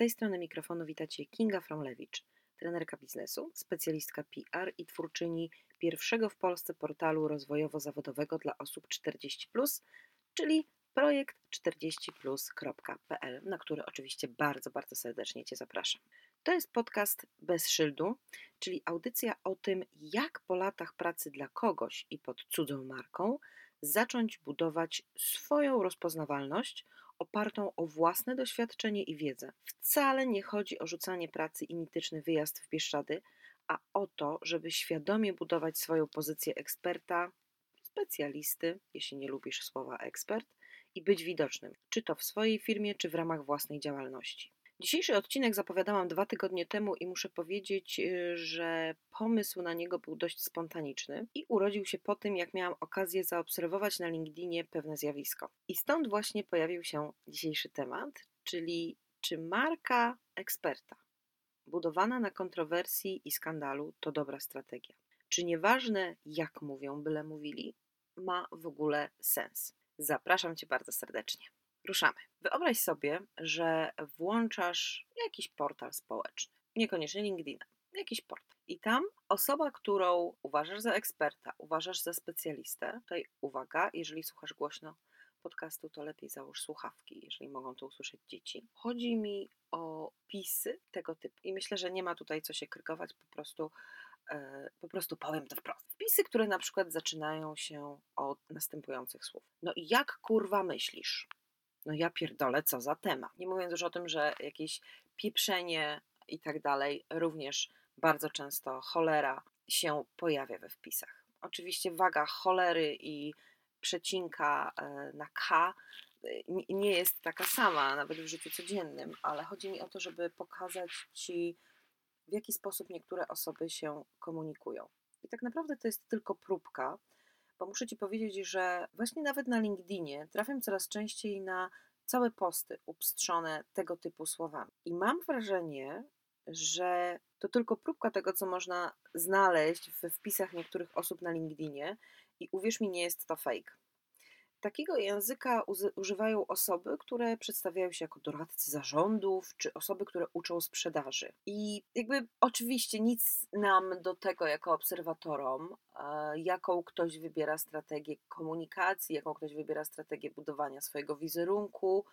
tej strony mikrofonu witacie Kinga Fromlewicz, trenerka biznesu, specjalistka PR i twórczyni pierwszego w Polsce portalu rozwojowo-zawodowego dla osób 40, czyli projekt 40plus.pl, na który oczywiście bardzo, bardzo serdecznie Cię zapraszam. To jest podcast bez szyldu, czyli audycja o tym, jak po latach pracy dla kogoś i pod cudzą marką zacząć budować swoją rozpoznawalność opartą o własne doświadczenie i wiedzę. Wcale nie chodzi o rzucanie pracy i mityczny wyjazd w Bieszczady, a o to, żeby świadomie budować swoją pozycję eksperta, specjalisty, jeśli nie lubisz słowa ekspert, i być widocznym, czy to w swojej firmie, czy w ramach własnej działalności. Dzisiejszy odcinek zapowiadałam dwa tygodnie temu i muszę powiedzieć, y, że pomysł na niego był dość spontaniczny i urodził się po tym, jak miałam okazję zaobserwować na LinkedInie pewne zjawisko. I stąd właśnie pojawił się dzisiejszy temat, czyli czy marka eksperta budowana na kontrowersji i skandalu to dobra strategia? Czy nieważne jak mówią, byle mówili, ma w ogóle sens? Zapraszam Cię bardzo serdecznie. Ruszamy. Wyobraź sobie, że włączasz jakiś portal społeczny, niekoniecznie LinkedIn, jakiś portal. I tam osoba, którą uważasz za eksperta, uważasz za specjalistę, tutaj uwaga, jeżeli słuchasz głośno podcastu, to lepiej załóż słuchawki, jeżeli mogą to usłyszeć dzieci. Chodzi mi o pisy tego typu. I myślę, że nie ma tutaj co się krygować, po prostu, e, po prostu powiem to wprost. Wpisy, które na przykład zaczynają się od następujących słów. No i jak kurwa myślisz? No ja pierdolę, co za temat. Nie mówiąc już o tym, że jakieś pieprzenie i tak dalej, również bardzo często cholera się pojawia we wpisach. Oczywiście waga cholery i przecinka e, na K e, nie jest taka sama, nawet w życiu codziennym, ale chodzi mi o to, żeby pokazać Ci, w jaki sposób niektóre osoby się komunikują. I tak naprawdę to jest tylko próbka, bo muszę Ci powiedzieć, że właśnie nawet na LinkedInie trafiam coraz częściej na całe posty upstrzone tego typu słowami. I mam wrażenie, że to tylko próbka tego, co można znaleźć we wpisach niektórych osób na LinkedInie i uwierz mi, nie jest to fake. Takiego języka używają osoby, które przedstawiają się jako doradcy zarządów, czy osoby, które uczą sprzedaży. I jakby oczywiście nic nam do tego jako obserwatorom, jaką ktoś wybiera strategię komunikacji, jaką ktoś wybiera strategię budowania swojego wizerunku,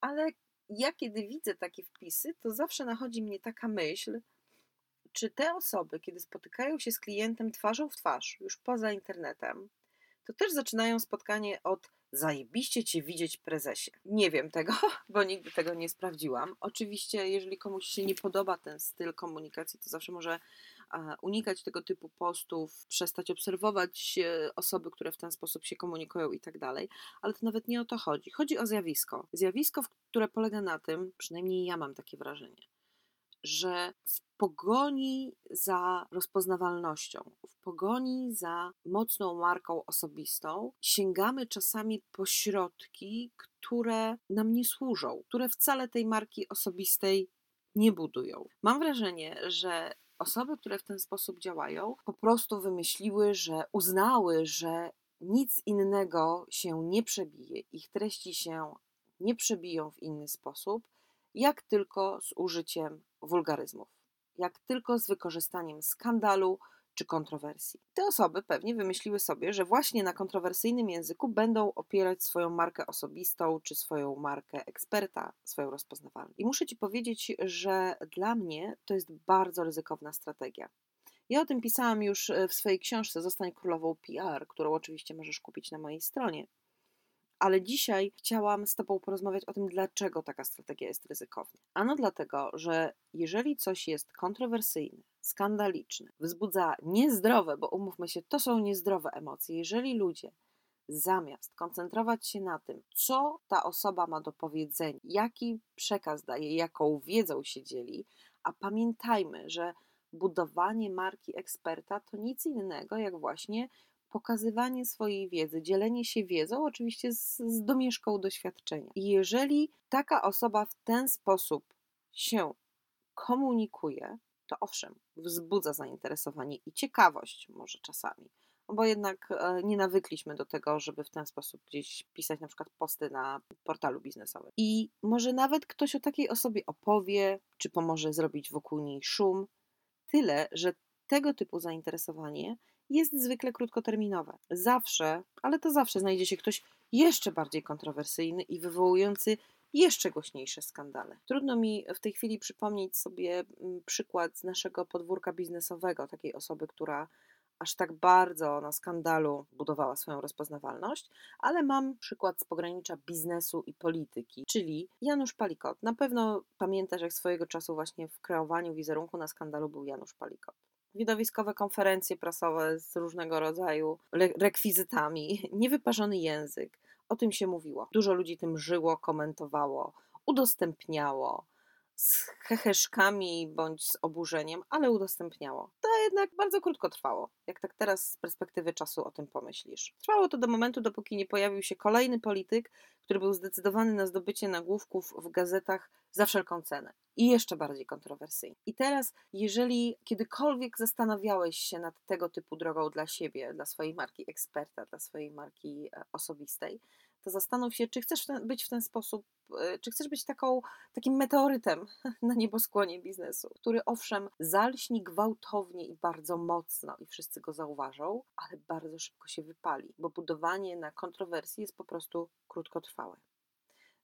ale ja kiedy widzę takie wpisy, to zawsze nachodzi mnie taka myśl, czy te osoby, kiedy spotykają się z klientem twarzą w twarz, już poza internetem, to też zaczynają spotkanie od zajebiście Cię widzieć prezesie. Nie wiem tego, bo nigdy tego nie sprawdziłam. Oczywiście, jeżeli komuś się nie podoba ten styl komunikacji, to zawsze może unikać tego typu postów, przestać obserwować e, osoby, które w ten sposób się komunikują i tak dalej, ale to nawet nie o to chodzi. Chodzi o zjawisko. Zjawisko, które polega na tym, przynajmniej ja mam takie wrażenie, że w pogoni za rozpoznawalnością, w pogoni za mocną marką osobistą, sięgamy czasami po środki, które nam nie służą, które wcale tej marki osobistej nie budują. Mam wrażenie, że osoby, które w ten sposób działają, po prostu wymyśliły, że uznały, że nic innego się nie przebije, ich treści się nie przebiją w inny sposób, jak tylko z użyciem wulgaryzmów, jak tylko z wykorzystaniem skandalu czy kontrowersji. Te osoby pewnie wymyśliły sobie, że właśnie na kontrowersyjnym języku będą opierać swoją markę osobistą czy swoją markę eksperta, swoją rozpoznawalność. I muszę Ci powiedzieć, że dla mnie to jest bardzo ryzykowna strategia. Ja o tym pisałam już w swojej książce Zostań królową PR, którą oczywiście możesz kupić na mojej stronie. Ale dzisiaj chciałam z Tobą porozmawiać o tym, dlaczego taka strategia jest ryzykowna. Ano dlatego, że jeżeli coś jest kontrowersyjne, skandaliczne, wzbudza niezdrowe, bo umówmy się, to są niezdrowe emocje, jeżeli ludzie zamiast koncentrować się na tym, co ta osoba ma do powiedzenia, jaki przekaz daje, jaką wiedzą się dzieli, a pamiętajmy, że budowanie marki eksperta to nic innego jak właśnie pokazywanie swojej wiedzy, dzielenie się wiedzą, oczywiście z, z domieszką doświadczenia. I jeżeli taka osoba w ten sposób się komunikuje, to owszem, wzbudza zainteresowanie i ciekawość może czasami, bo jednak e, nie nawykliśmy do tego, żeby w ten sposób gdzieś pisać na przykład posty na portalu biznesowym. I może nawet ktoś o takiej osobie opowie, czy pomoże zrobić wokół niej szum, tyle, że tego typu zainteresowanie jest zwykle krótkoterminowe. Zawsze, ale to zawsze znajdzie się ktoś jeszcze bardziej kontrowersyjny i wywołujący jeszcze głośniejsze skandale. Trudno mi w tej chwili przypomnieć sobie mm, przykład z naszego podwórka biznesowego, takiej osoby, która aż tak bardzo na skandalu budowała swoją rozpoznawalność, ale mam przykład z pogranicza biznesu i polityki, czyli Janusz Palikot. Na pewno pamiętasz, jak swojego czasu właśnie w kreowaniu wizerunku na skandalu był Janusz Palikot widowiskowe konferencje prasowe z różnego rodzaju rekwizytami, niewyparzony język. O tym się mówiło. Dużo ludzi tym żyło, komentowało, udostępniało z heheszkami bądź z oburzeniem, ale udostępniało. To jednak bardzo krótko trwało, jak tak teraz z perspektywy czasu o tym pomyślisz. Trwało to do momentu, dopóki nie pojawił się kolejny polityk, który był zdecydowany na zdobycie nagłówków w gazetach za wszelką cenę i jeszcze bardziej kontrowersyjny. I teraz, jeżeli kiedykolwiek zastanawiałeś się nad tego typu drogą dla siebie, dla swojej marki eksperta, dla swojej marki e, osobistej, to zastanów się, czy chcesz być w ten sposób, e, czy chcesz być taką, takim meteorytem na nieboskłonie biznesu, który owszem zalśni gwałtownie i bardzo mocno i wszyscy go zauważą, ale bardzo szybko się wypali, bo budowanie na kontrowersji jest po prostu krótkotrwałe.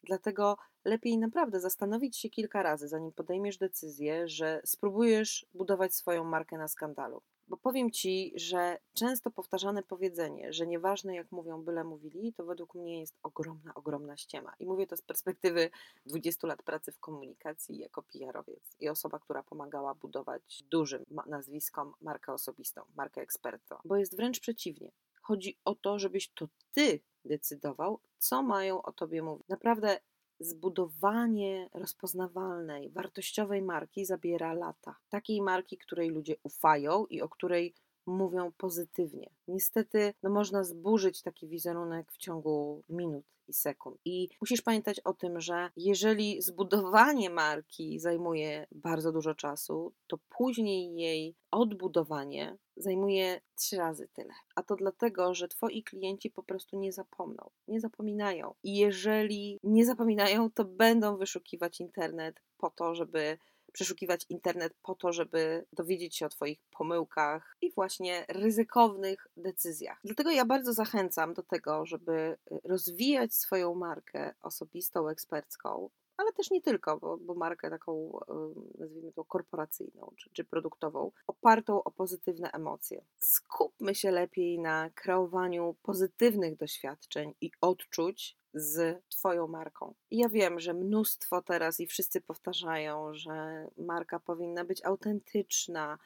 Dlatego lepiej naprawdę zastanowić się kilka razy, zanim podejmiesz decyzję, że spróbujesz budować swoją markę na skandalu. Bo powiem ci, że często powtarzane powiedzenie, że nieważne jak mówią, byle mówili, to według mnie jest ogromna, ogromna ściema. I mówię to z perspektywy 20 lat pracy w komunikacji jako PR-owiec i osoba, która pomagała budować dużym nazwiskom markę osobistą, markę eksperta. Bo jest wręcz przeciwnie. Chodzi o to, żebyś to ty decydował, co mają o tobie mówić. Naprawdę zbudowanie rozpoznawalnej, wartościowej marki zabiera lata. Takiej marki, której ludzie ufają i o której mówią pozytywnie. Niestety, no można zburzyć taki wizerunek w ciągu minut i sekund. I musisz pamiętać o tym, że jeżeli zbudowanie marki zajmuje bardzo dużo czasu, to później jej odbudowanie zajmuje trzy razy tyle. A to dlatego, że twoi klienci po prostu nie zapomną, nie zapominają. I jeżeli nie zapominają, to będą wyszukiwać internet po to, żeby przeszukiwać internet po to, żeby dowiedzieć się o Twoich pomyłkach i właśnie ryzykownych decyzjach. Dlatego ja bardzo zachęcam do tego, żeby y, rozwijać swoją markę osobistą, ekspercką, ale też nie tylko, bo, bo markę taką, y, nazwijmy to, korporacyjną czy, czy produktową, opartą o pozytywne emocje. Skupmy się lepiej na kreowaniu pozytywnych doświadczeń i odczuć z Twoją marką. Ja wiem, że mnóstwo teraz i wszyscy powtarzają, że marka powinna być autentyczna,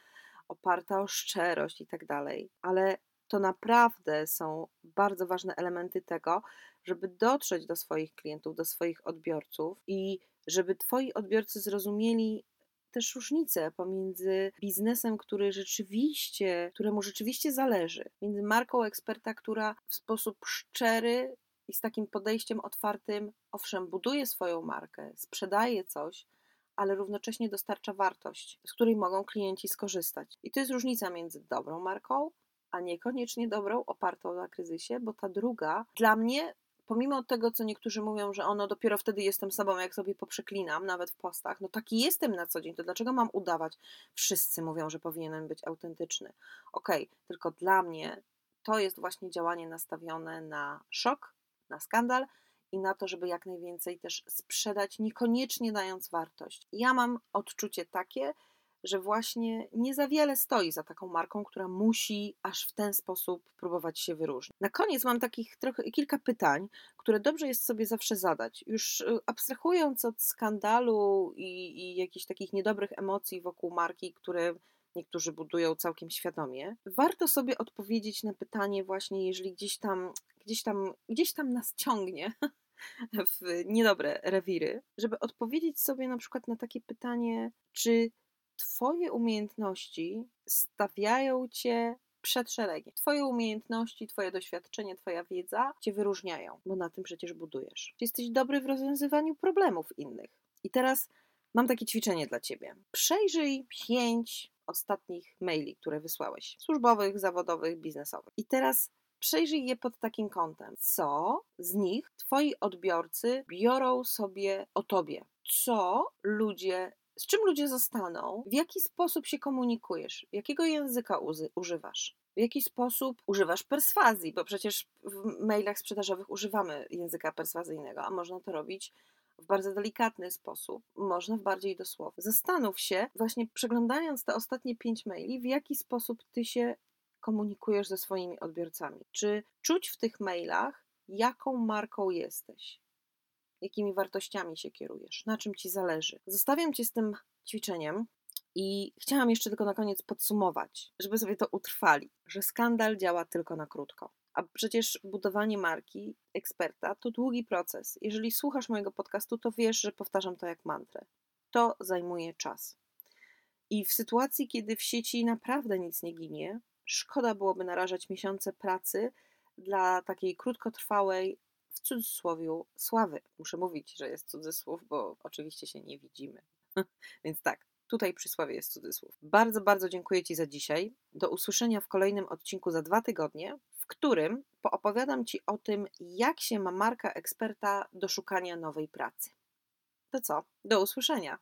oparta o szczerość i tak dalej, ale to naprawdę są bardzo ważne elementy tego, żeby dotrzeć do swoich klientów, do swoich odbiorców i żeby Twoi odbiorcy zrozumieli też różnicę pomiędzy biznesem, który rzeczywiście, któremu rzeczywiście zależy, między marką eksperta, która w sposób szczery i z takim podejściem otwartym, owszem, buduje swoją markę, sprzedaje coś, ale równocześnie dostarcza wartość, z której mogą klienci skorzystać. I to jest różnica między dobrą marką, a niekoniecznie dobrą, opartą na kryzysie, bo ta druga dla mnie pomimo tego, co niektórzy mówią, że ono dopiero wtedy jestem sobą, jak sobie poprzeklinam, nawet w postach, no taki jestem na co dzień, to dlaczego mam udawać? Wszyscy mówią, że powinienem być autentyczny. Okej, okay, tylko dla mnie to jest właśnie działanie nastawione na szok, na skandal i na to, żeby jak najwięcej też sprzedać, niekoniecznie dając wartość. Ja mam odczucie takie, że właśnie nie za wiele stoi za taką marką, która musi aż w ten sposób próbować się wyróżnić. Na koniec mam takich trochę kilka pytań, które dobrze jest sobie zawsze zadać. Już y, abstrahując od skandalu i, i jakichś takich niedobrych emocji wokół marki, które niektórzy budują całkiem świadomie, warto sobie odpowiedzieć na pytanie właśnie, jeżeli gdzieś tam, gdzieś tam, gdzieś tam nas ciągnie w niedobre rewiry, żeby odpowiedzieć sobie na przykład na takie pytanie, czy Twoje umiejętności stawiają Cię przed szeregiem. Twoje umiejętności, Twoje doświadczenie, Twoja wiedza Cię wyróżniają, bo na tym przecież budujesz. Jesteś dobry w rozwiązywaniu problemów innych. I teraz mam takie ćwiczenie dla Ciebie. Przejrzyj pięć ostatnich maili, które wysłałeś służbowych, zawodowych, biznesowych. I teraz przejrzyj je pod takim kątem, co z nich twoi odbiorcy biorą sobie o tobie, co ludzie z czym ludzie zostaną, w jaki sposób się komunikujesz, jakiego języka używasz, w jaki sposób używasz perswazji, bo przecież w mailach sprzedażowych używamy języka perswazyjnego, a można to robić w bardzo delikatny sposób, można w bardziej dosłowny. Zastanów się, właśnie przeglądając te ostatnie pięć maili, w jaki sposób ty się komunikujesz ze swoimi odbiorcami. Czy czuć w tych mailach, jaką marką jesteś? jakimi wartościami się kierujesz, na czym ci zależy. Zostawiam cię z tym ćwiczeniem. I chciałam jeszcze tylko na koniec podsumować, żeby sobie to utrwali, że skandal działa tylko na krótko. A przecież budowanie marki eksperta to długi proces. Jeżeli słuchasz mojego podcastu, to wiesz, że powtarzam to jak mantrę. To zajmuje czas. I w sytuacji, kiedy w sieci naprawdę nic nie ginie, szkoda byłoby narażać miesiące pracy dla takiej krótkotrwałej, w cudzysłowie sławy. Muszę mówić, że jest cudzysłów, bo oczywiście się nie widzimy. Więc tak, tutaj przysłowie jest cudzysłów. Bardzo, bardzo dziękuję Ci za dzisiaj. Do usłyszenia w kolejnym odcinku za dwa tygodnie, w którym poopowiadam Ci o tym, jak się ma marka eksperta do szukania nowej pracy. To co? Do usłyszenia.